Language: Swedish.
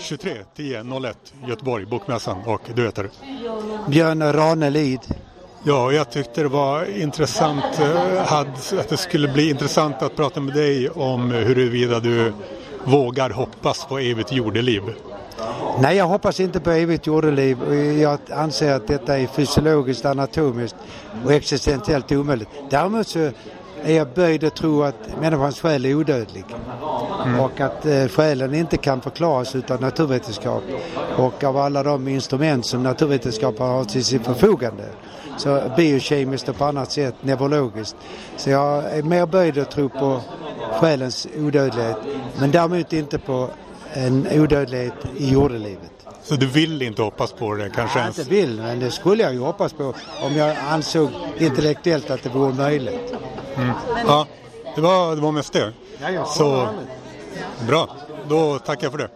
23 10 01 Göteborg, Bokmässan och du heter? Björn Ranelid. Ja, jag tyckte det var intressant eh, att det skulle bli intressant att prata med dig om huruvida du vågar hoppas på evigt jordeliv. Nej, jag hoppas inte på evigt jordeliv. Jag anser att detta är fysiologiskt, anatomiskt och existentiellt omöjligt. Däremot så är jag böjd att tro att människans själ är odödlig. Mm. Och att eh, själen inte kan förklaras utav naturvetenskap och av alla de instrument som naturvetenskap har till sitt förfogande. Så biokemiskt och på annat sätt, neurologiskt. Så jag är mer böjd att tro på själens odödlighet. Men däremot inte på en odödlighet i jordelivet. Så du vill inte hoppas på det kanske jag ens? inte vill, men det skulle jag ju hoppas på om jag ansåg intellektuellt att det vore möjligt. Mm. Ja, det var, det var mest det. Ja, ja, Så, bra, då tackar jag för det.